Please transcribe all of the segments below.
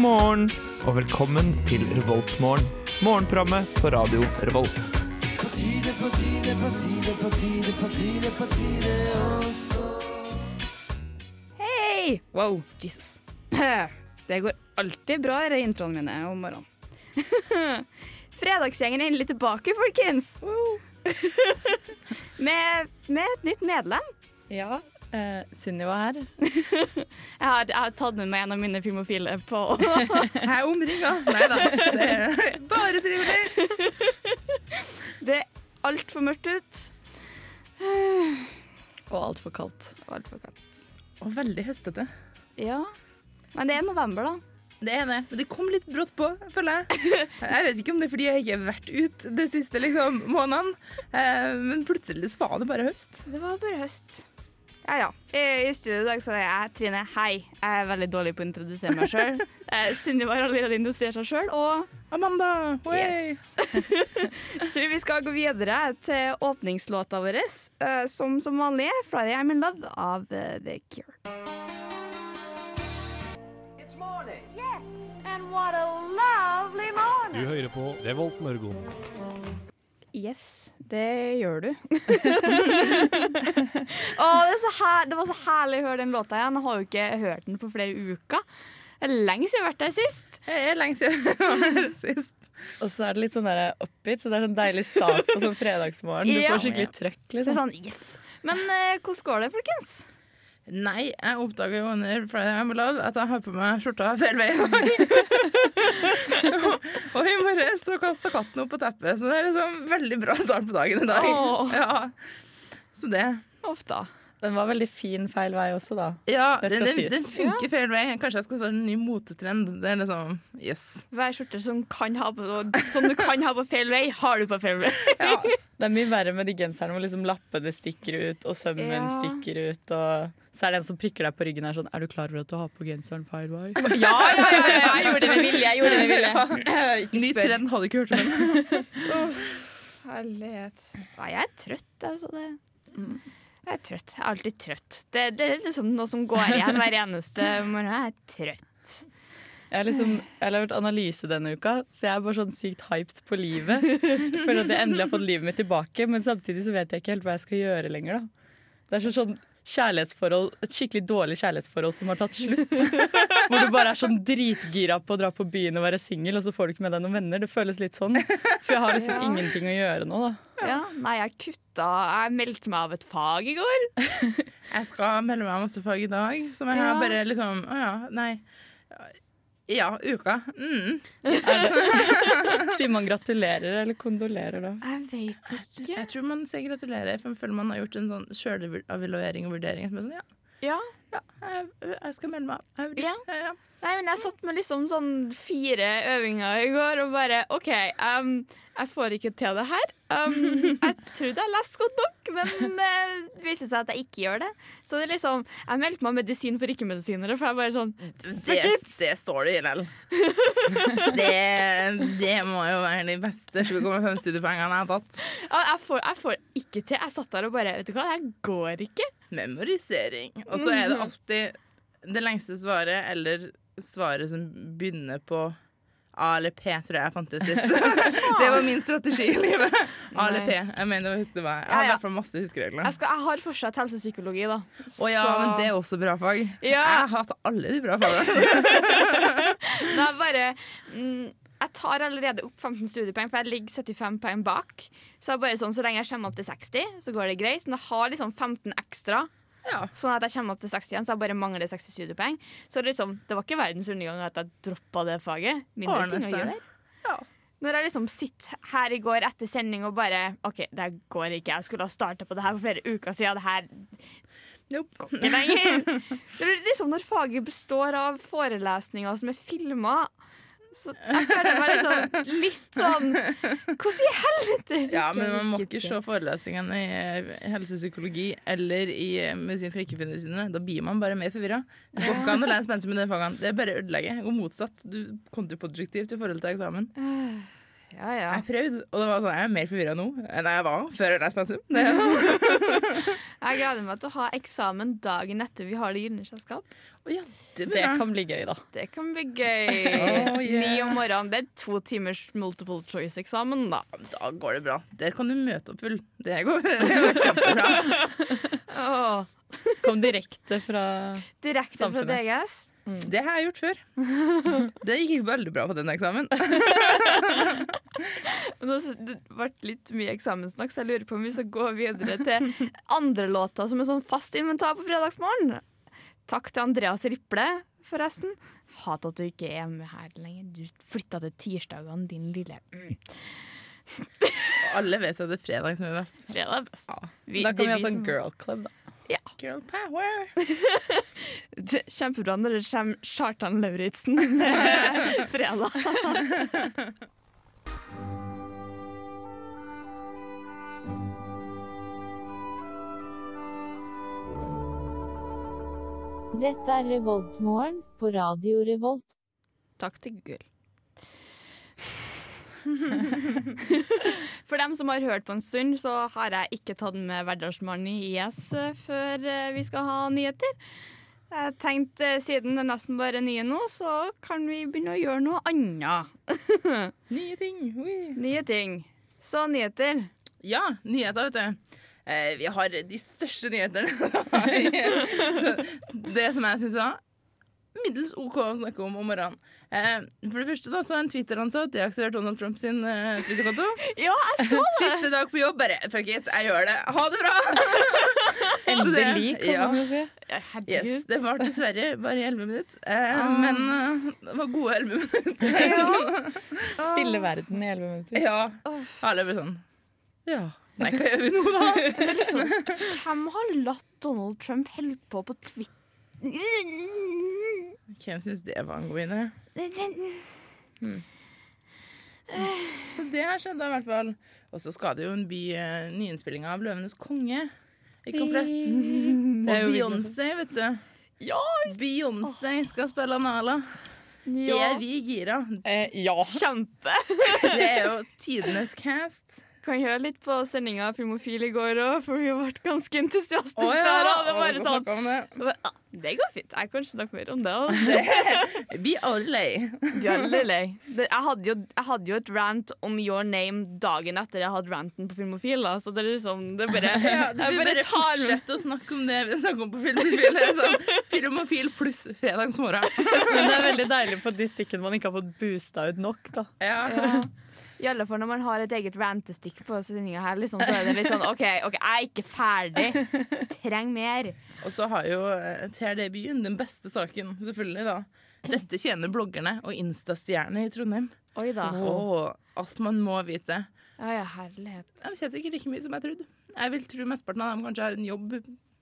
morgen og velkommen til Revoltmorgen. Morgenprogrammet på radio Revolt. Hei! Wow, Jesus. Det går alltid bra, i introene mine om morgenen. Fredagsgjengen er endelig tilbake, folkens! med, med et nytt medlem. Ja, eh, Sunniva her. Jeg har, jeg har tatt med meg en av mine filmofile på Jeg er omringa. Nei da, det er bare trivelig. Det er altfor mørkt ut. Og altfor kaldt. Og altfor kaldt. Og veldig høstete. Ja. Men det er november, da. Det ene. Men det kom litt brått på, føler jeg. Jeg vet ikke om det er fordi jeg ikke har vært ute de siste liksom, månedene, eh, men plutselig var det bare høst. Det var bare høst. Ja ja. I, i studio i dag så er jeg Trine. Hei. Jeg er veldig dårlig på å introdusere meg sjøl. Sunniva har allerede introdusert seg sjøl, og Amanda, oi! Yes. Jeg tror vi skal gå videre til åpningslåta vår, eh, som som vanlig er 'Friday I'm in Love' av eh, The Cure. Yes, and what a lovely morning. Du hører på Revolt Mørgon. Yes, det gjør du. Å, det, er så her, det var så herlig å høre den låta igjen. Jeg har jo ikke hørt den på flere uker. Det er lenge siden jeg har vært der sist. Det er lenge siden jeg var her sist. Og så er det litt sånn oppgitt, så det er sånn deilig start på sånn fredagsmorgen. Du Ja. får skikkelig trøkk, Det er liksom. sånn, yes. Men eh, hvordan går det, folkens? Nei, jeg oppdaga jo under Friday I'm Love at jeg har på meg skjorta feil vei i dag. og i morges så kasta katten opp på teppet, så det er liksom veldig bra start på dagen i dag. Oh. Ja. Så det Ofte. Den var veldig fin feil vei også, da. Ja, Det den, sies. funker feil vei. Kanskje jeg skal starte en ny motetrend. Det er liksom Yes. Hver skjorte som, kan ha på, som du kan ha på feil vei, har du på feil vei. Ja. Det er mye verre med de genserne hvor liksom lappene stikker ut, og sømmen Ja. stikker ut, og så er det en som prikker deg på ryggen og er sånn Er du klar over at du har på genseren feil vei? Ja, ja, ja, ja, jeg gjorde det med vilje. Jeg gjorde det med vilje. Ikke Ny trend hadde ikke hørt om den. Herlighet. Nei, jeg er trøtt, altså. Det. Jeg er trøtt. Jeg er alltid trøtt. Det, det er liksom noe som går igjen hver eneste morgen. Jeg er trøtt. Jeg har liksom, jeg har vært analyse denne uka, så jeg er bare sånn sykt hyped på livet. Jeg føler at jeg endelig har fått livet mitt tilbake, men samtidig så vet jeg ikke helt hva jeg skal gjøre lenger. da. Det er så sånn kjærlighetsforhold, et skikkelig dårlig kjærlighetsforhold som har tatt slutt. Hvor du bare er sånn dritgira på å dra på byen og være singel, og så får du ikke med deg noen venner. Det føles litt sånn. For jeg har liksom Ja. ingenting å gjøre nå, da. Ja, nei, jeg kutta Jeg meldte meg av et fag i går. Jeg skal melde meg av masse fag i dag, som jeg Ja. har bare liksom Å ja, nei. Ja, uka. Mm. Sier man gratulerer eller kondolerer da? Jeg vet ikke. Jeg tror man sier gratulerer, for jeg føler man har gjort en sånn sjølevaluering og vurdering. Som er sånn, ja, Ja. ja jeg, jeg skal melde meg av. Ja. ja, ja. Nei, men jeg satt med liksom sånn fire øvinger i går og bare OK, um, jeg får ikke til det her. Um, jeg trodde jeg leste godt nok, men det viser seg at jeg ikke gjør det. Så det er liksom Jeg meldte meg medisin for ikke-medisinere, for jeg bare sånn Det, det står det i LL. Det, det må jo være de beste 7,5 studiepoengene jeg har tatt. Ja, jeg, får, jeg får ikke til. Jeg satt der og bare Vet du hva, det her går ikke. Memorisering. Og så er det alltid det lengste svaret eller svaret som begynner på A eller P, tror jeg jeg fant ut sist. det var min strategi i livet. A eller P. Jeg mener det var. Jeg har i hvert fall masse huskeregler. Jeg, jeg har fortsatt helsepsykologi, da. Å ja, Så- men det er også bra fag. Ja. Jeg har hatt alle de bra fagene. Det er bare mm, Jeg tar allerede opp 15 studiepoeng, for jeg ligger 75 poeng bak. Så det er bare sånn, så lenge jeg kommer opp til 60, så går det greit. Men jeg har liksom 15 ekstra, Ja. sånn at jeg kommer opp til 60 igjen. Så jeg bare mangler 60 studiepoeng. Så liksom, det var ikke verdens undergang at jeg droppa det faget. Mindre Ordner ting å gjøre. Ja. Når jeg liksom sitter her i går etter sending og bare OK, det går ikke. Jeg skulle ha starta på det her for flere uker siden. Det her Nope. ikke lenger. Det er liksom når faget består av forelesninger som er filma. Så jeg føler meg liksom litt sånn Hvordan i helvete? Ja, men man må ikke se forelesningene i eh, helsepsykologi eller i eh, medisin for ikke-finere. Da blir man bare mer forvirra. Det går ikke an å lese pensum i de fagene. Det er bare ødelegge. Og motsatt. Du kontraproduktivt i forhold til eksamen. Ja, ja. Jeg prøvde, og det var sånn, jeg er mer forvirra nå enn jeg var før jeg leste pensum. Det, Jeg gleder meg til å ha eksamen dagen etter vi har Det gylne selskap. Oh, ja, det Det kan bli gøy, da. Det kan bli gøy. Oh, yeah. Ni om morgenen. Det er to timers multiple choice-eksamen, da. Da går det bra. Der kan du møte opp full. Det går, det går kjempebra. Åh, Kom direkte fra direkte fra DGS. Mm. Det har jeg gjort før. Det gikk veldig bra på den eksamen. Det ble litt mye eksamensnakk, så jeg lurer på om vi skal gå videre til andre låter som er sånn fast inventar på fredagsmorgen. Takk til Andreas Riple, forresten. Hat at du ikke er med her lenger. Du flytta til tirsdagene, din lille mm. Alle vet jo at det er fredag som er best. fredag er best. Vi- Da kan vi ha sånn som- girl club, da. Girl power. Kjempebra når det kommer Kjartan Lauritzen fredag. Dette er Revoltmorgen på Radio Revolt. Takk til Google. For dem som har hørt på en stund, så har jeg ikke tatt med Hverdagsmannen i IS eh, før eh, vi skal ha nyheter. Jeg tenkte eh, siden det nesten bare er nye nå, så kan vi begynne å gjøre noe annet. Nye ting. Oi. Nye ting. Så nyheter. Ja, nyheter, vet du. Eh, vi har de største nyhetene. Det som jeg syns var middels OK å snakke om om morgenen. Eh, for det første da, så har en Twitter-ansatt deaktivert Donald Trump sin eh, Twitter-konto. Ja, jeg så Siste dag på jobb, bare fuck it, jeg gjør det. Ha det bra! Endelig, kan ja. man jo si. Yes, det var dessverre bare i 11 minutter. Eh, Men eh, det var gode 11 minutter. Stille verden i elleve minutter. ja. Alle blir sånn Ja. Nei, hva gjør vi nå, da? Men liksom, hvem har latt Donald Trump holde på på Twitter? Hvem syns det var en god idé? Så det har skjedd, da, i hvert fall. Og så skal det jo en by nyinnspillinga av 'Løvenes konge' i komplett. Det Og Beyoncé, vet du. Ja! Beyoncé skal spille Nala. Ja. Er vi gira? Eh, ja. Kjempe! Det er jo tidenes cast. Kan høre litt på sendinga av Filmofil i går òg, for vi ble ganske entusiastiske oh, ja, der. Og det, sånn, om det. «Ah, det går fint. Jeg kan snakke mer om det. Vi Be aldri lei. Bjørn lei. Jeg hadde, jo, jeg hadde jo et rant om Your Name dagen etter jeg hadde ranten på Filmofil. Da. Så det er liksom det er bare, Ja, Jeg bare bare tar å snakke om det vi snakker om på Filmofil. Sånn, filmofil pluss fredagsmorgen. Men det er veldig deilig på de stikkene man ikke har fått boosta ut nok, da. Ja. I alle fall når man har et eget rantestikk på sendinga her, liksom, så er det litt sånn OK, ok, jeg er ikke ferdig. Trenger mer. Og så har jo eh, TRD Byen den beste saken, selvfølgelig. da Dette tjener bloggerne og Insta-stjerne i Trondheim. Oi da. Og alt man må vite. Ja, ja, herlighet. De tjener ikke like mye som jeg trodde. Jeg vil tro mesteparten av dem kanskje har en jobb.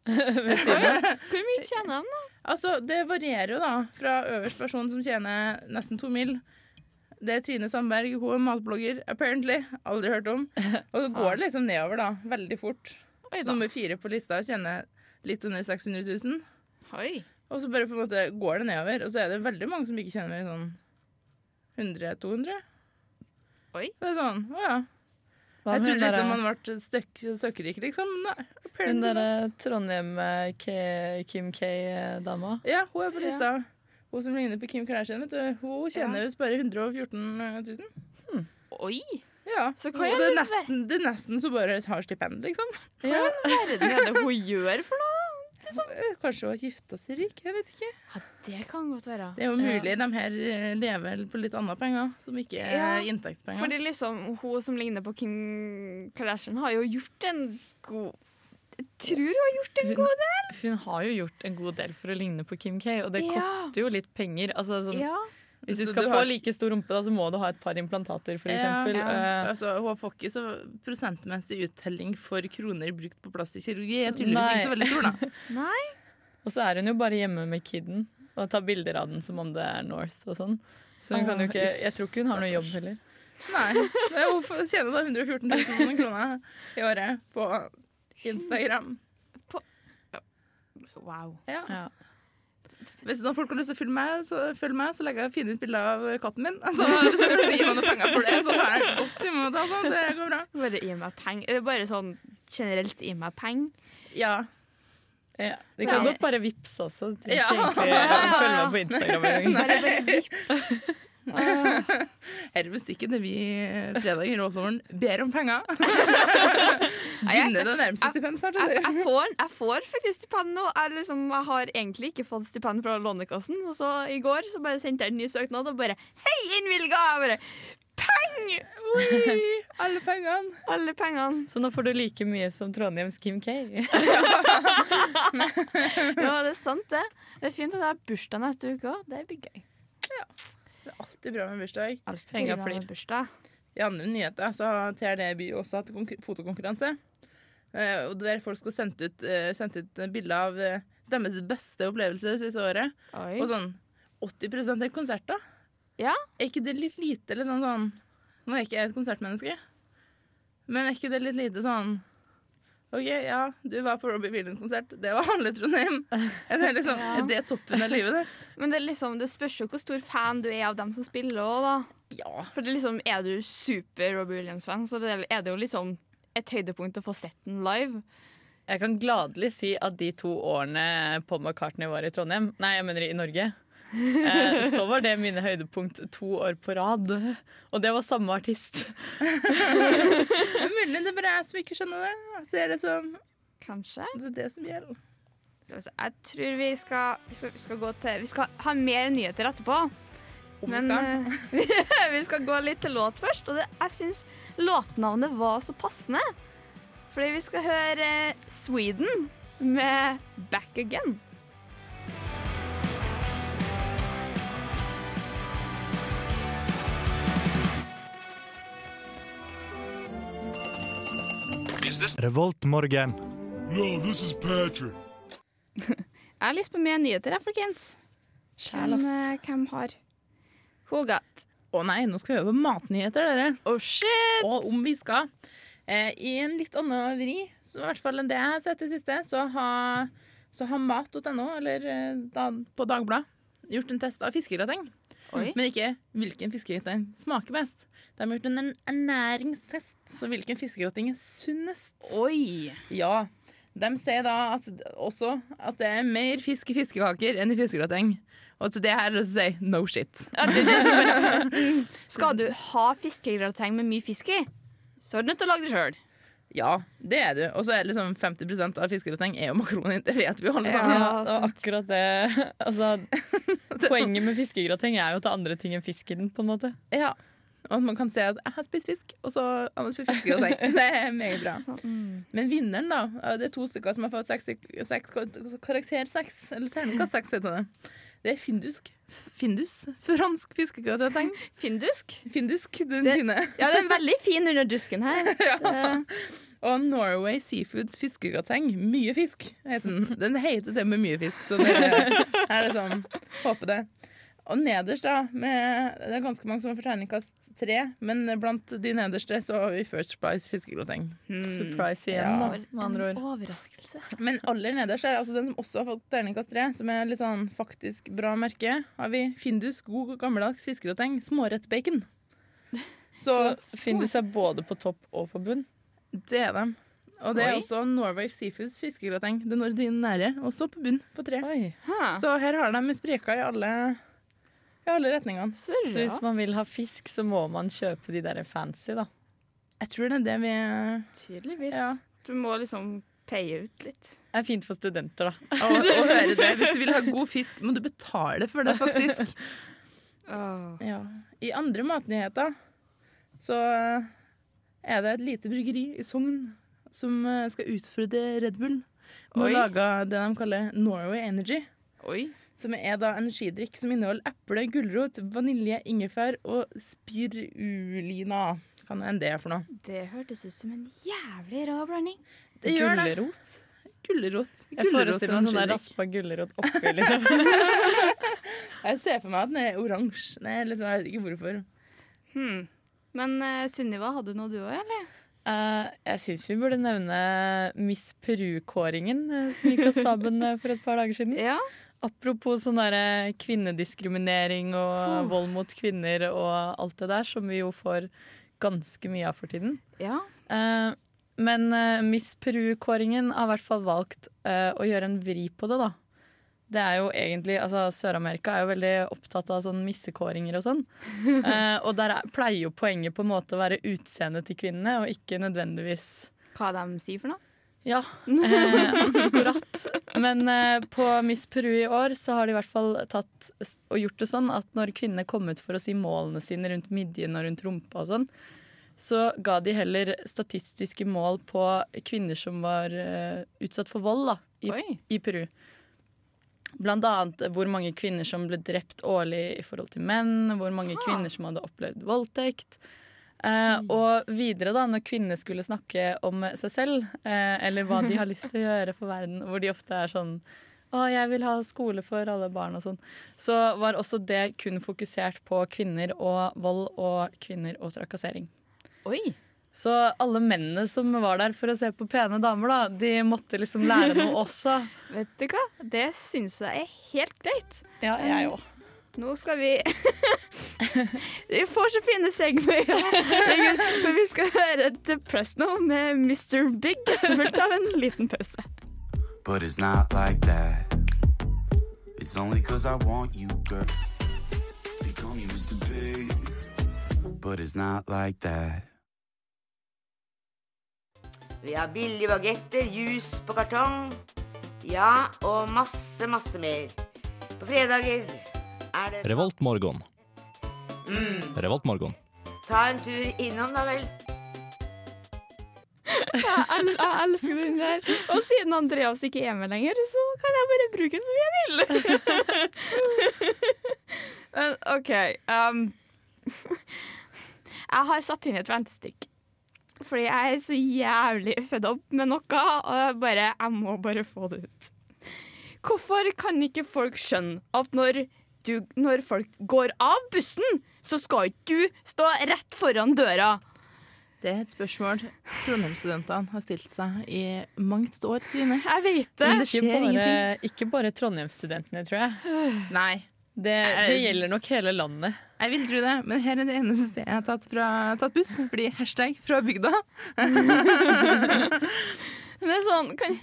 Hvor mye tjener de, da? Altså, Det varierer jo da fra øverst person som tjener nesten to mil. Det er Trine Sandberg, hun er matblogger, apparently. Aldri hørt om. Og så går det liksom nedover, da. Veldig fort. Oi da. nummer fire på lista tjener litt under 600 000. Oi. Og så bare på en måte går det nedover. Og så er det veldig mange som ikke kjenner meg sånn 100-200. Oi. Det er sånn, å ja. Hva Jeg trodde liksom man ble støkk, søkkrik, liksom. Nei, Hun apparently derre not. Trondheim eh, K- Kim K-dama. Ja, hun er på lista. Hun som ligner på Kim Kardashian, vet du. Hun tjener visst bare 114 000. Oi. Ja. Så hva det, er nesten, det er nesten så bare har stipend, liksom. Hva ja. er det hun gjør for noe? Liksom. Kanskje hun har gifta seg rik, jeg vet ikke. Ja, det kan godt være. Det er jo mulig de her eh, lever på litt andre penger, som ikke er Ja, inntektspenger. Fordi liksom, hun som ligner på Kim Kardashian, har jo gjort en god tror hun har gjort en Hun- god del. Hun har jo gjort en god del for å ligne på Kim K, og det Ja. koster jo litt penger. Altså, sånn, Ja. Hvis du skal du få har- like stor rumpe, da, så må du ha et par implantater, for Ja, ja. Uh, Altså, hun får ikke så prosentmessig uttelling for kroner brukt på plastisk kirurgi. Jeg tydeligvis ikke så veldig stor, da. Nei. og så er hun jo bare hjemme med kiden og tar bilder av den som om det er North og sånn. Så hun kan jo ikke Jeg tror ikke hun har noe jobb heller. Nei. Hun tjener da 114 000 kroner i året på Instagram. Wow. Ja. Ja. Hvis noen folk har lyst til å følge meg, så, følg meg, så legger jeg fine ut bilder av katten min. Så hvis dere vil gi meg noen penger for det, så tar jeg altså. Det går bra. Bare gi meg penger. Bare sånn generelt gi meg penger. Ja. Ja, vi kan ja. godt bare vippse også. Ja. egentlig følge meg på Instagram engang. Bare, bare vipp. Her er musikken Det vi fredag i Rådsommeren ber om penger. Begynner det nærmeste stipend snart. Jeg, jeg, får, jeg får faktisk stipend nå. Jeg, liksom, jeg har egentlig ikke fått stipend fra Lånekassen. Og så i går så bare sendte jeg en ny søknad og bare Hei, innvilga! Jeg bare Penger! Oi, alle pengene. Alle pengene. Så nå får du like mye som Trondheims Kim K. Ja, det er sant, det. Det er fint at jeg har bursdag neste uke òg. Det blir gøy. Det er alltid bra med bursdag. Alltid bra med. Bursdag. I andre nyheter så har TRD-by også hatt fotokonkurranse. Eh, der folk skal sendt ut, sendt ut bilder av eh, deres beste opplevelse det siste året. Oi. Og sånn 80% er konserter. Ja. Er ikke det litt lite liksom sånn Nå er jeg ikke jeg et konsertmenneske, men er ikke det litt lite sånn OK, ja, du var på Robbie Williams-konsert. Det var halve Trondheim. Er det, liksom, Ja. er det toppen av livet ditt? Men det, er liksom, det spørs jo hvor stor fan du er av dem som spiller òg, da. Ja. For det er liksom, er du super Robbie Williams-fan, så det er det jo liksom et høydepunkt å få sett den live. Jeg kan gladelig si at de to årene Paul McCartney var i Trondheim, nei, jeg mener i Norge, eh, så var det mine høydepunkt to år på rad. Og det var samme artist. Det er mulig det er bare jeg som ikke skjønner det. At det er liksom Kanskje. det, er det som gjelder. Jeg tror vi skal, vi skal, vi skal gå til Vi skal ha mer nyheter etterpå. Om vi skal. eh, vi skal gå litt til låt først. Og det, jeg syns låtnavnet var så passende. Fordi vi skal høre eh, Sweden med Back Again. Revoltmorgen. No, this is Patrick. Jeg har lyst på mer nyheter, jeg, folkens. Hvem, eh, hvem har Who got? Å nei, nå skal vi over matnyheter, dere. Oh shit! Og om vi skal eh, i en litt annen vri, så i hvert fall enn det jeg har sett i siste, så har, så har mat.no, eller eh, da, på Dagbladet, gjort en test av fiskegrateng. Oi. Men ikke hvilken fiskegrateng smaker best. De har gjort en ernæringstest, så hvilken fiskegrateng er sunnest. Oi! Ja, de sier da at, også at det er mer fisk i fiskekaker enn i fiskegrateng. Og til det her er jeg å si no shit. Ja, det, det skal du ha fiskegrateng med mye fisk i, så er du nødt til å lage det sjøl. Ja, det er du. Og så er det liksom 50% av fiskegrateng er jo makroni. Det vet vi jo alle sammen. Ja, det var akkurat det. Altså, poenget med fiskegrateng er jo å ta andre ting enn fisk i den, på en måte. Ja. Og at man kan se at jeg har spist fisk, og så har man spist fiskegrateng. Det er meget bra. Men vinneren, da. Det er to stykker som har fått seks, seks, karakter seks. Eller terningkast seks, heter det. Det er findusk. Findus. Fransk fiskegrateng. Findusk? Findusk, den Det- fine. Ja, den er veldig fin under dusken her. Ja. Og Norway Seafoods fiskegrateng. Mye fisk, heter den. Den heter det med mye fisk, så det er liksom Håper det. Og nederst, da med, Det er ganske mange som har fått terningkast tre, men blant de nederste så har vi First Price fiskegrateng. Surprise igjen, Ja. med andre ord. Overraskelse. Men aller nederst er altså den som også har fått terningkast tre, som er litt sånn faktisk bra merke, har vi Findus god gammeldags fiskegrateng. Smårettsbacon. Så, Så Findus er både på topp og på bunn. det er dem. Og det er Oi. også Norway Seafoods fiskegrateng. Den ordinære, også på bunn, på tre. Oi. Så her har de spreka i alle, i alle retningene. Så hvis man vil ha fisk, så må man kjøpe de der fancy, da. Jeg tror det er det vi Tydeligvis. Ja. Du må liksom paye ut litt. Det er fint for studenter, da. å, å høre det. Hvis du vil ha god fisk, må du betale for det, faktisk. Ja. I andre matnyheter så er det et lite bryggeri i Sogn som eh, skal utfordre Red Bull. Og Oi. lage det de kaller Norway Energy. Oi. Som er da energidrikk som inneholder eple, gulrot, vanilje, ingefær og spirulina. Hva nå enn det er for noe. Det hørtes ut som en jævlig rå blanding. Det gjør det. Gulrot. Gulrot. Jeg forestiller meg en sånn raspa gulrot oppi, liksom. Jeg ser for meg at den er oransje. Nei, liksom, jeg vet ikke hvorfor. Hmm. Men uh, Sunniva, hadde du noe du òg, eller? Uh, jeg syns vi burde nevne Miss Peru-kåringen eh, som gikk av staben for et par dager siden. Ja. Apropos sånn derre kvinnediskriminering og vold mot kvinner og alt det der, som vi jo får ganske mye av for tiden. Ja. Eh, men eh, Miss Peru-kåringen har i hvert fall valgt eh, å gjøre en vri på det, da. Det er jo egentlig, altså Sør-Amerika er jo veldig opptatt av sånn missekåringer og sånn. Eh, og der er, pleier jo poenget på en måte å være utseendet til kvinnene, og ikke nødvendigvis Hva de sier for noe? Ja, eh, akkurat. Men eh, på Miss Peru i år så har de i hvert fall tatt og gjort det sånn at når kvinnene kom ut for å si målene sine rundt midjen og rundt rumpa og sånn, så ga de heller statistiske mål på kvinner som var eh, utsatt for vold da, i, i Peru. Blant annet hvor mange kvinner som ble drept årlig i forhold til menn, hvor mange kvinner som hadde opplevd voldtekt. Eh, og videre, da, når kvinner skulle snakke om seg selv, eh, eller hva de har lyst til å gjøre for verden, hvor de ofte er sånn å, jeg vil ha skole for alle barn og sånn. Så var også det kun fokusert på kvinner og vold og kvinner og trakassering. Oi. Så alle mennene som var der for å se på pene damer, da, de måtte liksom lære noe også. Vet du hva? Det syns jeg er helt greit. Ja, jeg òg. Nå skal vi Vi får så fine segmøyer. Men vi skal høre The Press nå med Mr. Big. Vi av en liten pause. But it's not like that. It's only cause I want you, girl. They call me Mr. Big. But it's not like that. Vi har billige bagetter, juice på kartong. Ja, og masse, masse mer. På fredager er Revoltmorgon. Mm, Revoltmorgon. ta en tur innom, da vel. Jeg, el jeg elsker den der. Og siden Andreas ikke er med lenger, så kan jeg bare bruke den som jeg vil. Men OK um, Jeg har satt inn et ventestikk. Fordi jeg er så jævlig fedd opp med noe, og jeg, bare, jeg må bare få det ut. Hvorfor kan ikke folk skjønne at når, du, når folk går av bussen, så skal ikke du stå rett foran døra? Det er et spørsmål Trondheim-studentene har stilt seg i mangt år, Trine. Jeg vet det. Men det Ikke bare, ingenting. ikke bare Trondheim-studentene, tror jeg. Nei, Det, det gjelder nok hele landet. jeg vil tro det, men her er det eneste stedet jeg har tatt, fra, tatt buss. Fordi hashtag fra bygda. Men det er sånn kan,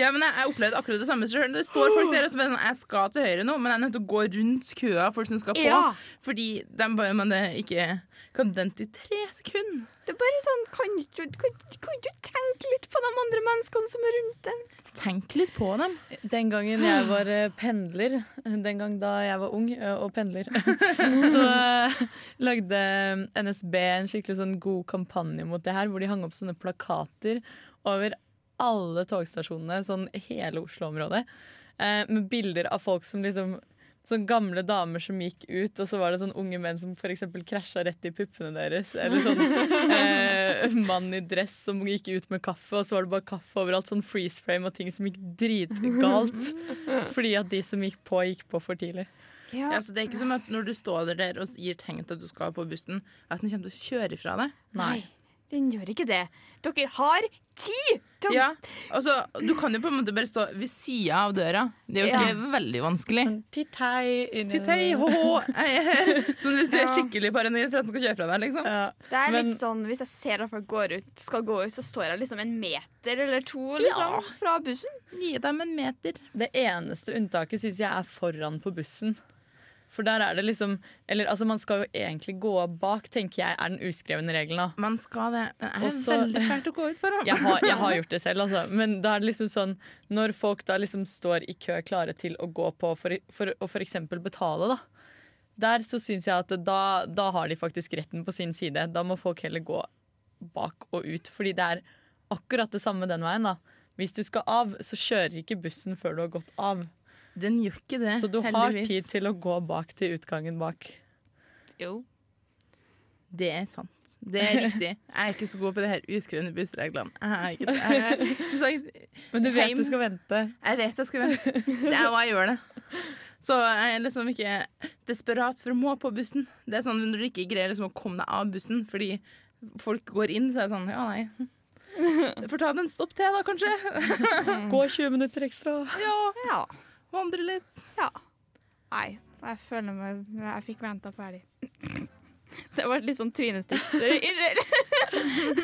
Ja, men jeg, jeg opplevde akkurat det samme selv. Det står folk der og så sånn, jeg skal til høyre nå, men jeg er nødt til å gå rundt køa folk som skal på. Ja. Fordi de bare men det ikke kan vente i tre sekunder. Det er bare sånn Kan kan ikke du tenke litt på de andre menneskene som er rundt deg? Tenk litt på dem. Den gangen jeg var eh, pendler, den gang da jeg var ung eh, og pendler, så eh, lagde NSB en skikkelig sånn god kampanje mot det her, hvor de hang opp sånne plakater over alle togstasjonene, sånn hele Oslo-området, eh, med bilder av folk som liksom Sånn gamle damer som gikk ut, og så var det sånn unge menn som f.eks. krasja rett i puppene deres. Eller sånn eh, mann i dress som gikk ut med kaffe, og så var det bare kaffe overalt. Sånn freeze frame og ting som gikk dritgalt. Fordi at de som gikk på, gikk på for tidlig. Ja. Ja, så det er ikke som at når du står der og gir tegn til at du skal på bussen, at den kommer til å kjøre ifra deg. Nei, den gjør ikke det. Dere har tid til å Ja, altså, Du kan jo på en måte bare stå ved sida av døra. Det er jo Ja. veldig vanskelig. Titt hei, ho, her. Sånn hvis du er skikkelig paranoid for at den skal kjøre fra deg. liksom Ja. Det er Men- litt sånn, Hvis jeg ser at folk går ut, skal gå ut, så står jeg liksom en meter eller to liksom, fra bussen. Gi dem en meter. Det eneste unntaket syns jeg er foran på bussen. For der er det liksom Eller altså, man skal jo egentlig gå bak, tenker jeg er den uskrevne regelen. da. Man skal det. Det er Også, veldig fælt å gå ut foran. Jeg har, jeg har gjort det selv, altså. Men da er det liksom sånn Når folk da liksom står i kø klare til å gå på for, for å eksempel betale, da. Der så syns jeg at da, da har de faktisk retten på sin side. Da må folk heller gå bak og ut. Fordi det er akkurat det samme den veien, da. Hvis du skal av, så kjører ikke bussen før du har gått av. Den gjør ikke det, Så du har heldigvis. tid til å gå bak til utgangen bak. Jo. Det er sant. Det er riktig. Jeg er ikke så god på de her uskrevne bussreglene. Jeg er ikke det. Jeg som sagt, Men du vet Heim. du skal vente. jeg vet jeg skal vente. Det er hva jeg gjør det. Så jeg er liksom ikke desperat for å må på bussen. Det er sånn Når du ikke greier liksom å komme deg av bussen fordi folk går inn, så er det sånn Ja, nei. Får ta den stopp til, da, kanskje. Gå 20 minutter ekstra. Ja, Ja. Vandre litt. ja. Nei, jeg føler meg Jeg fikk venta ferdig. Det var litt sånn trinestipser.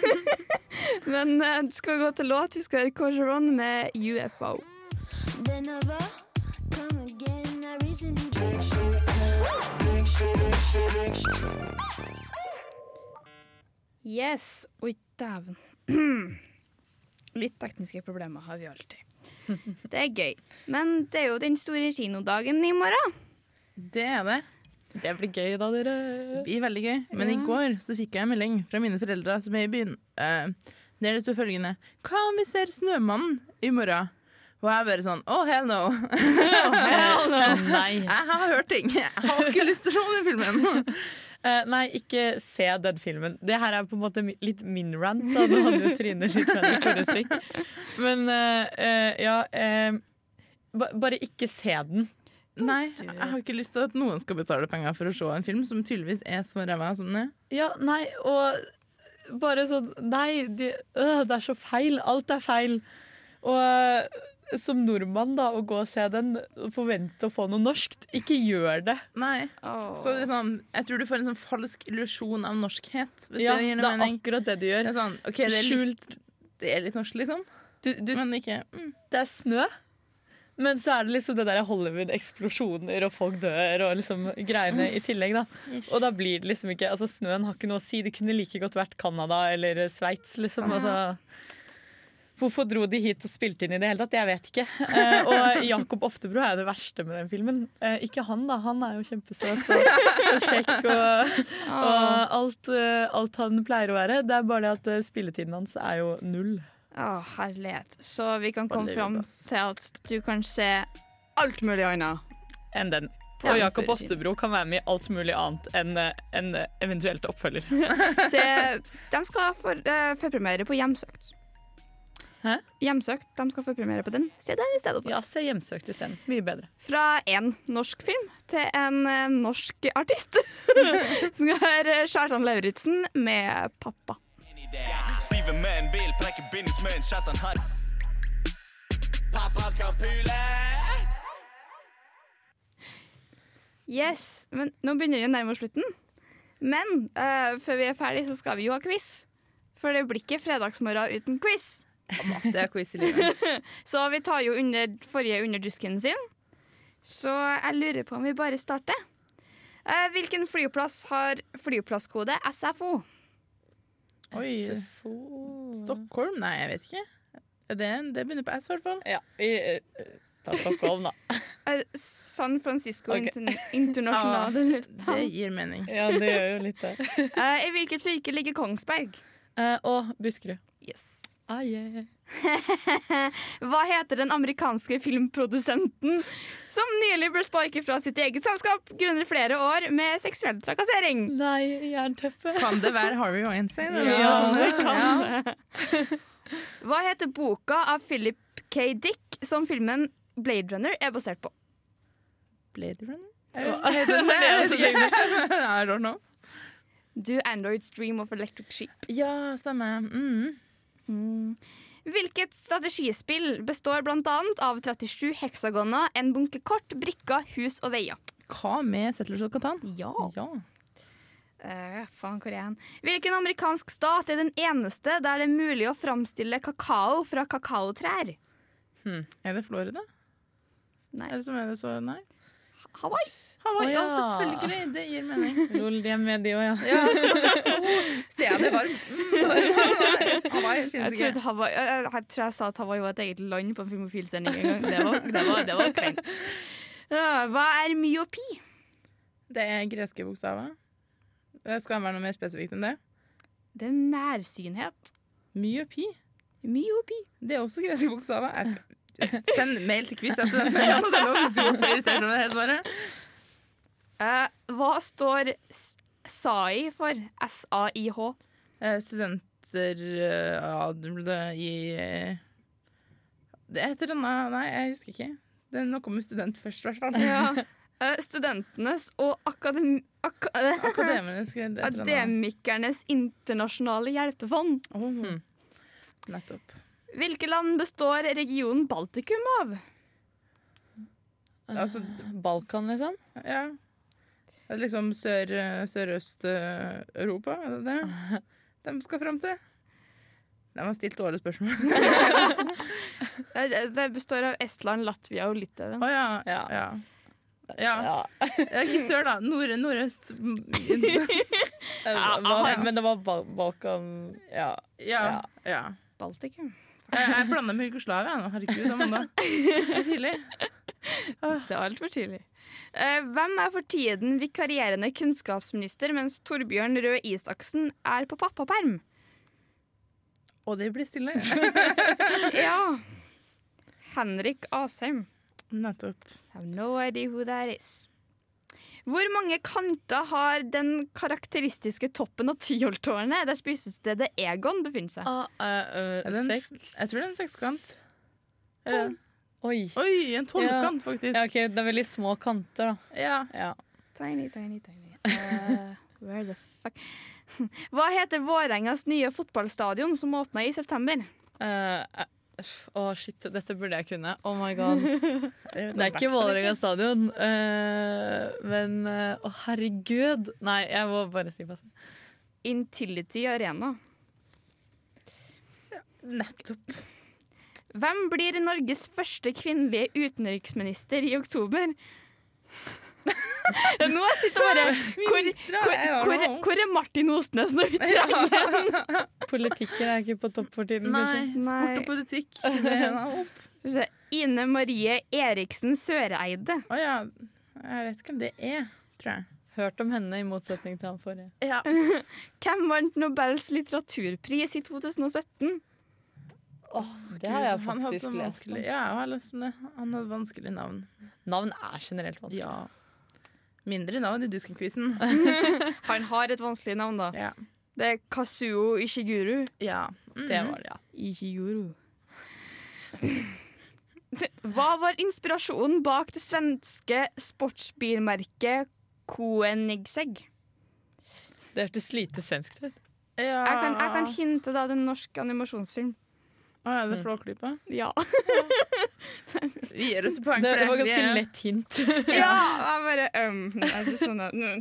Men eh, skal vi gå til låt? Vi skal høre Corgeron med UFO. Yes. Oi, dæven. Litt tekniske problemer har vi alltid. Det er gøy. Men det er jo den store kinodagen i morgen. Det er det. Det blir gøy da, dere. Det blir veldig gøy. Men i går så fikk jeg en melding fra mine foreldre som er i byen. Uh, der det sto følgende Hva om vi ser Snømannen i morgen? Og jeg bare sånn Oh, hell no. Nei. Jeg har hørt ting. Jeg har ikke lyst til å se den filmen. Eh, nei, ikke se den filmen. Det her er på en måte litt min rant. Da. Nå hadde jo Trine litt rant i forrige stikk. Men uh, ja ba Bare ikke se den. Nei, jeg har ikke lyst til at noen skal betale penger for å se en film som tydeligvis er så ræva som den er. Ja, nei, og bare sånn Nei, de, øh, det er så feil. Alt er feil. Og som nordmann, da, å gå og se den og forvente å få noe norskt, ikke gjør det. Nei. Så det er sånn, jeg tror du får en sånn falsk illusjon av norskhet. Hvis Ja, det gir det er mening. akkurat det du gjør. Det er sånn, ok, det er litt, det er litt norsk, liksom. Du, du, Men ikke mm. det er snø. Men så er det liksom det der Hollywood-eksplosjoner og folk dør og liksom greiene i tillegg. da Og da blir det liksom ikke Altså Snøen har ikke noe å si. Det kunne like godt vært Canada eller Sveits. Liksom. Altså, hvorfor dro de hit og spilte inn i det hele tatt? Jeg vet ikke. Eh, og Jakob Oftebro er jo det verste med den filmen. Eh, ikke han, da. Han er jo kjempesøt og, og kjekk og, og alt, eh, alt han pleier å være. Det er bare det at spilletiden hans er jo null. Å, herlighet. Så vi kan komme fram til at du kan se alt mulig annet. Enn den. Og Jakob Oftebro kan være med i alt mulig annet enn en eventuelt oppfølger. Se, de skal få for, uh, førpremiere på Hjemsøkt. Hæ? Hjemsøkt, de skal få premiere på den. Se den i stedet for. Ja, se Hjemsøkt isteden. Mye bedre. Fra en norsk film til en eh, norsk artist. Som er Kjartan Lauritzen med 'Pappa'. Stive menn vil prekke bindings Kjartan har Pappa kan pule Yes, men Nå begynner vi å nærme oss slutten. Men uh, før vi er ferdig, så skal vi jo ha quiz. For det blir ikke fredagsmorgen uten quiz. Det er quiz i livet. så vi tar jo under forrige under dusken sin. Så jeg lurer på om vi bare starter. Eh, hvilken flyplass har flyplasskode SFO? Oi. Stockholm? Nei, jeg vet ikke. Det, det begynner på S, i hvert fall. Ja, vi eh, tar Stockholm, da. Eh, San Francisco okay. inter Internasjonale Ja, det gir mening. Ja, det gjør jo litt det. Eh, I hvilket fylke ligger Kongsberg? Eh, og Buskerud. Yes. Ah, yeah. Hva heter den amerikanske filmprodusenten som nylig ble sparket fra sitt eget selskap grunnet flere år med seksuell trakassering? Nei, jerntøffe. Kan det være Harvey Weinstein? eller Ja, det kan Ja. det. Hva heter boka av Philip K. Dick som filmen Blade Runner er basert på? Blade Runner? Hva heter den? Det er også tenkte. I don't know. Do Androids Dream of Electric Sheep? Ja, stemmer. Mm. Hvilket strategispill består annet av 37 heksagoner, en bunke kort, brikker, hus og veier? Hva med Settlers of Catan? Ja. ja. Uh, faen, hvor er han? Hvilken amerikansk stat er den eneste der det er mulig å framstille kakao fra kakaotrær? Er det Florida? Nei. Er det som er det så Nei. Hawaii. Hawaii, oh, ja. ja. selvfølgelig. Det gir mening. Lol, de er med, de òg, ja. Stedet er varmt. Mm. Hawaii finnes jeg ikke. Hawaii, jeg, jeg, jeg tror jeg sa at Hawaii var et eget land på en filmofilsending en gang. Det var, det var, det var kleint. Ja, hva er myopi? Det er greske bokstaver. Det skal være noe mer spesifikt enn det. Det er nærsynhet. Myopi. Myopi. Det er også greske bokstaver. Send mail til quiz. Altså. Hvis du også er irritert over det her svaret. Eh, hva står SAI for? S-A-I-H. Uh, Studenter uh, det i eh, Det heter denne Nei, jeg husker ikke. Det er noe med student først, i hvert fall. Ja. Uh, studentenes og akadem, ak eh, er. Akademikernes internasjonale hjelpefond. Oh, nettopp. Hvilke land består regionen Baltikum av? Altså, Balkan, liksom. ja. Det er liksom sør, Sørøst-Europa, er det det de skal fram til? De har stilt dårlige spørsmål. Det, består av Estland, Latvia og Litauen. Å ja. Ja. ja. Ja. Det er ikke sør, da. Nord, nordøst. Men det var Bal Balkan Ja. Ja. ja. Baltikum. Jeg, jeg blander med Jugoslavia nå. Herregud, Amanda. Det er tidlig. Det er altfor tidlig. Eh, hvem er for tiden vikarierende kunnskapsminister mens Torbjørn Røe Isaksen er på pappaperm? Og det blir stille. ja. Henrik Asheim. Nettopp. I have no idea who that is. Hvor mange kanter har den karakteristiske toppen av Tyholttårnet der spisestedet Egon befinner seg? Ah, uh, uh, seks Jeg tror det er en sekskant. Tolv. Oi. Oi, en tolvkant, faktisk. Ja, okay, Det er veldig små kanter, da. Ja. Ja. Tiny, tiny, tiny. Uh, where the fuck Hva heter Vårengas nye fotballstadion som åpna i september? Eh, eh, oh, shit, dette burde jeg kunne. Oh my god. Det er ikke Vålerenga stadion, Uh, men eh, oh, herregud. Nei, jeg må bare si pass. Intility Arena. Nettopp. Hvem blir Norges første kvinnelige utenriksminister i oktober? Ja, Nå sitter jeg bare Hvor, hvor, hvor, hvor er Martin Osnes når vi trenger ham? Politikken er ikke på topp for tiden. Nei, sport og politikk. Det. Ine Marie Eriksen Søreide. Å ja. Jeg vet ikke hvem det er, tror jeg. Hørt om henne i motsetning til han forrige. Ja. Hvem vant Nobels litteraturpris i 2017? Det har jeg faktisk lest om. Ja, jeg har lest om det. Han hadde vanskelig navn. Navn er generelt vanskelig. Ja. Mindre navn i Dusken-quizen. Han har et vanskelig navn, da. Ja. Det er Kazuo Ishiguro. ja. Mhm. Det var det, ja. Ishiguro. Hva var inspirasjonen bak det svenske sportsbilmerket Koenigsegg? Det hørtes lite svensk ut. ja. Jeg kan, jeg kan hinte da, det er en norsk animasjonsfilm. Å ja, det Flåklypa? Ja. Vi gir oss poeng Det, for det. det var ganske er- lett hint. ja, jeg bare um, Er det sånn at no,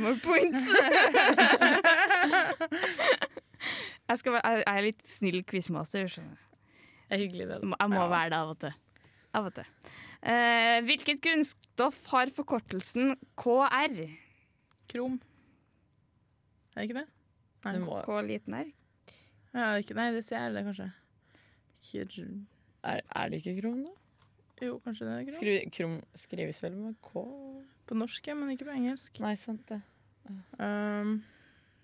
more points. jeg, skal være, jeg er litt snill quizmaster. skjønner du. Det er hyggelig, det. Jeg må, jeg må være det av og til. Av og til. Uh, hvilket grunnstoff har forkortelsen KR? Krom. Er det ikke det? Nei. K liten r? Ja, det ikke, nei, det ser jeg det, kanskje. Kir... er, er det ikke krom, da? Jo, kanskje det er krom. Skri, krom skrives vel med K? På norsk, ja, men ikke på engelsk. Nei, sant det. Um,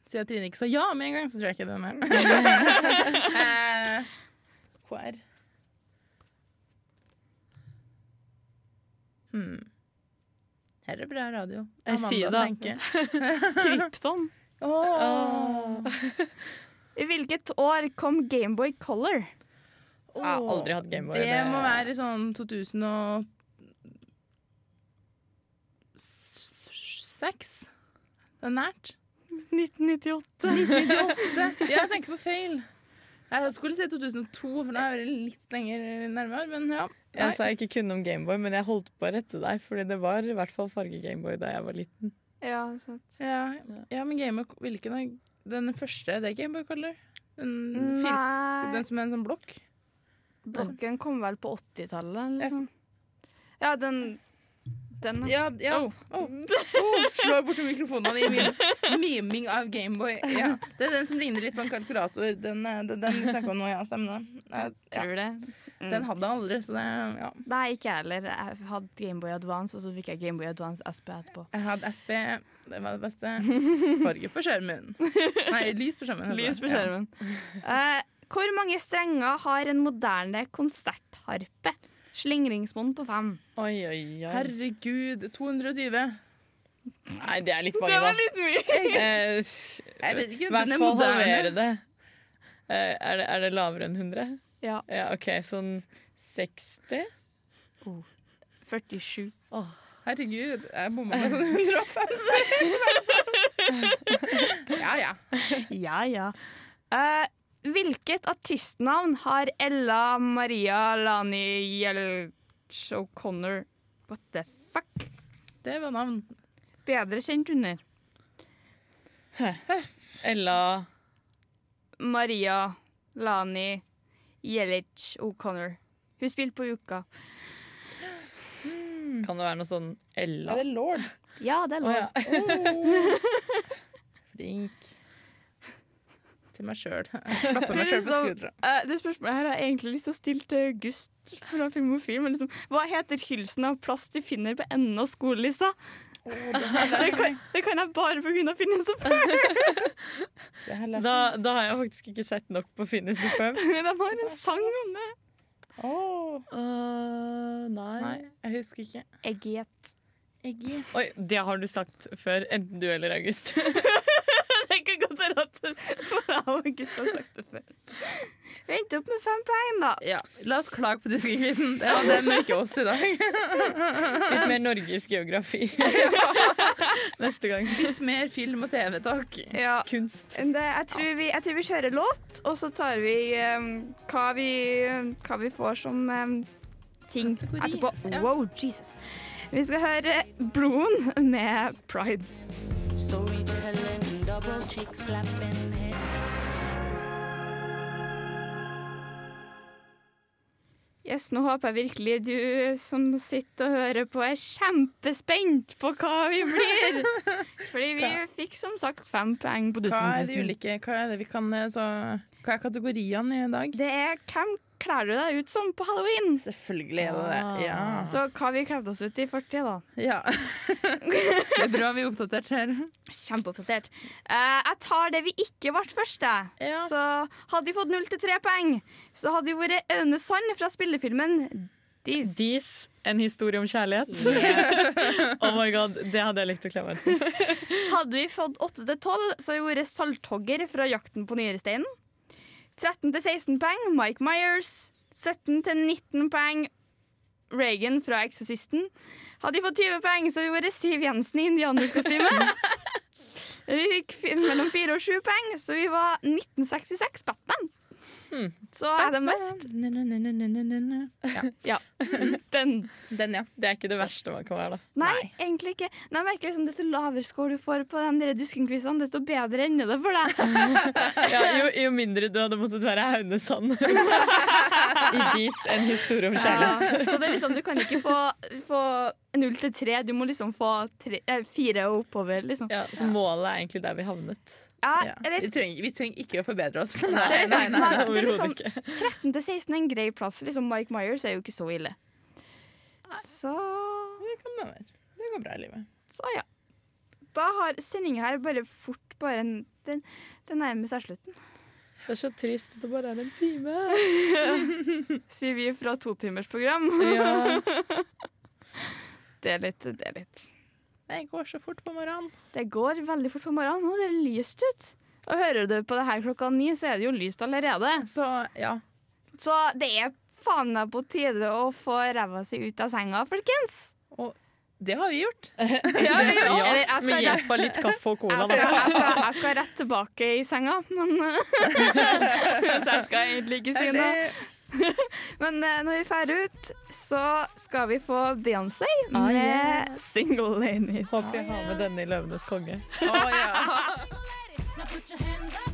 siden Trine ikke sa ja med en gang, så tror jeg ikke det er. mer. KR. Hmm. Her er bra radio. Jeg sier det. Krypton. Oh. Åh. I hvilket år kom Gameboy Color? Jeg har aldri hatt Gameboy. Det det- må være sånn 2006. Det er nært. 1998. 1998. Jeg tenker på feil. Jeg skulle si 2002, for da er jeg litt lenger nærmere. Men ja. Jeg sa jeg ikke kunne om Gameboy, men jeg holdt på å rette deg, fordi det var i hvert fall farge-Gameboy da jeg var liten. Ja, sant. Ja, ja men Gameboy, hvilken er den første? Det er Gameboy Color? Den, den som er en sånn blokk? Blokken kom vel på 80-tallet, liksom. Ja, den Den, Ja, ja. Oh. Oh, slår borti mikrofonene i min miming av Gameboy. Ja. Det er den som ligner litt på en kalkulator. Den, den, det er den vi snakker om nå, ja. Stemmer det. Ja. Tror det. Mm. Den hadde jeg aldri, så det ja. Nei, ikke jeg heller. Jeg hadde Gameboy Advance, og så fikk jeg Gameboy Advance SP etterpå. Jeg hadde SP. Det var det beste. Farge på skjermen. Nei, lys på skjermen. altså. Lys på skjermen. Eh, hvor mange strenger har en moderne konsertharpe? Slingringsmonn på fem. Oi, oi, oi. Herregud, 220. Nei, det er litt mange, da. litt mye! Eh, Jeg vet ikke, den er moderne. det. Eh, er det. Er det lavere enn 100? Ja. Ja, OK, sånn 60? 47. Herregud, jeg bomma med sånn 105. ja, ja. Ja, ja. Eh, hvilket artistnavn har Ella Maria Lani Jelch O'Connor What the fuck? Det var navn. bedre kjent under. Ella Maria Lani Jelic O'Connor. Hun spilte på Uka. Kan det være noe sånn Ella? Er det lord? Ja, det er Lord. Oh, ja. Flink. Til meg sjøl. Klapper meg sjøl på Liksom, skuldra. eh, det spørsmålet her har jeg egentlig lyst til å stille til August fra Filmofil. Men liksom, hva heter hylsen av plast du finner på enden av skolelissa? det, kan, det kan jeg bare pga. Finnes og Ferb. Da, da har jeg faktisk ikke sett nok på Finnes i Men De har en sang om det. Åh, nei. nei, jeg husker ikke. Egget. Eggy. Oi, det har du sagt før, enten du eller August. Jeg og August har sagt det før. Vi endte opp med fem poeng, da. Ja, la oss klage på tyskekvisen. Det var dem, ikke oss i dag. Litt mer Norges geografi. Neste gang. Litt mer film og TV, takk. Ja. Kunst. Det, jeg, tror vi, jeg tror vi kjører låt, og så tar vi um, hva, vi hva vi får som um, ting Kategori, etterpå. ja. Wow, Jesus. Vi skal høre Broen med Pride. Double cheek slapping head. Yes, nå håper jeg virkelig du som sitter og hører på, er kjempespent på hva vi blir. Fordi vi fikk som sagt fem poeng på Hva er de ulike Hva er det vi kan eh, så, Hva er kategoriene i dag? Det er hvem kler du deg ut som på halloween? Selvfølgelig er det det. Ja. Så hva vi kledde oss ut i fortid, da. ja. Det er bra vi er oppdatert her. Kjempeoppdatert. Uh, jeg tar det vi ikke ble først. jeg. Ja. Så hadde vi fått null til tre poeng, så hadde vi vært Aune Sand fra spillefilmen Dis. Dis, en historie om kjærlighet. oh my god, Det hadde jeg likt å klemme til. Hadde vi fått åtte til tolv, så hadde vi vært Salthogger fra Jakten på nyresteinen. 13 til 16 poeng Mike Myers. 17 til 19 poeng Reagan fra Exorcisten. Hadde vi fått 20 poeng, så hadde vi vært Siv Jensen i indianerkostyme. vi fikk mellom 4 og 7 poeng, så vi var 1966 Batman. Så er det mest Ja. Ja. Den. Den, ja. Det er ikke det verste man kan være, da. Nei, egentlig ikke. Nei, jeg merker liksom, Desto lavere score du får på den duskingquizene, desto bedre ender det for deg. Ja, jo, jo mindre du hadde måttet være Haunesand i Dis, en historie om kjærlighet. Ja, så det er liksom, Du kan ikke få, få null til tre, du må liksom få tre, eh, fire og oppover. liksom. Ja, så målet er egentlig der vi havnet. Ja, Ja. eller Vi, trenger, vi trenger ikke å forbedre oss. Nei, nei, nei, nei, nei, det er overhodet liksom ikke. 13 til 16 er en grei plass. Liksom Mike Myers er jo ikke så ille. Så, Det kan det være. Det går bra i livet. så ja. Da har sendinga her bare fort bare en, den, den nærmer seg slutten. Det er så trist at det bare er en time. Sier vi fra totimersprogram. Ja. Det er litt, det er litt. Det går så fort på morgenen. Det går veldig fort på morgenen, Nå er det lyst ut. Og hører du på det her klokka ni, så er det jo lyst allerede. Så ja. Så det er faen meg på tide å få ræva si ut av senga, folkens. Og det har vi gjort. Ja, vi gjort. Ja, jeg skal med hjelp av litt kaffe og cola. Jeg skal, jeg, skal, jeg skal rett tilbake i senga, men Så jeg skal egentlig ikke si noe. Men eh, når vi drar ut, så skal vi få Beyoncé Ah, med yeah. 'Single Ladies'. Håper jeg har med denne i 'Løvenes konge'. Now put your hands up.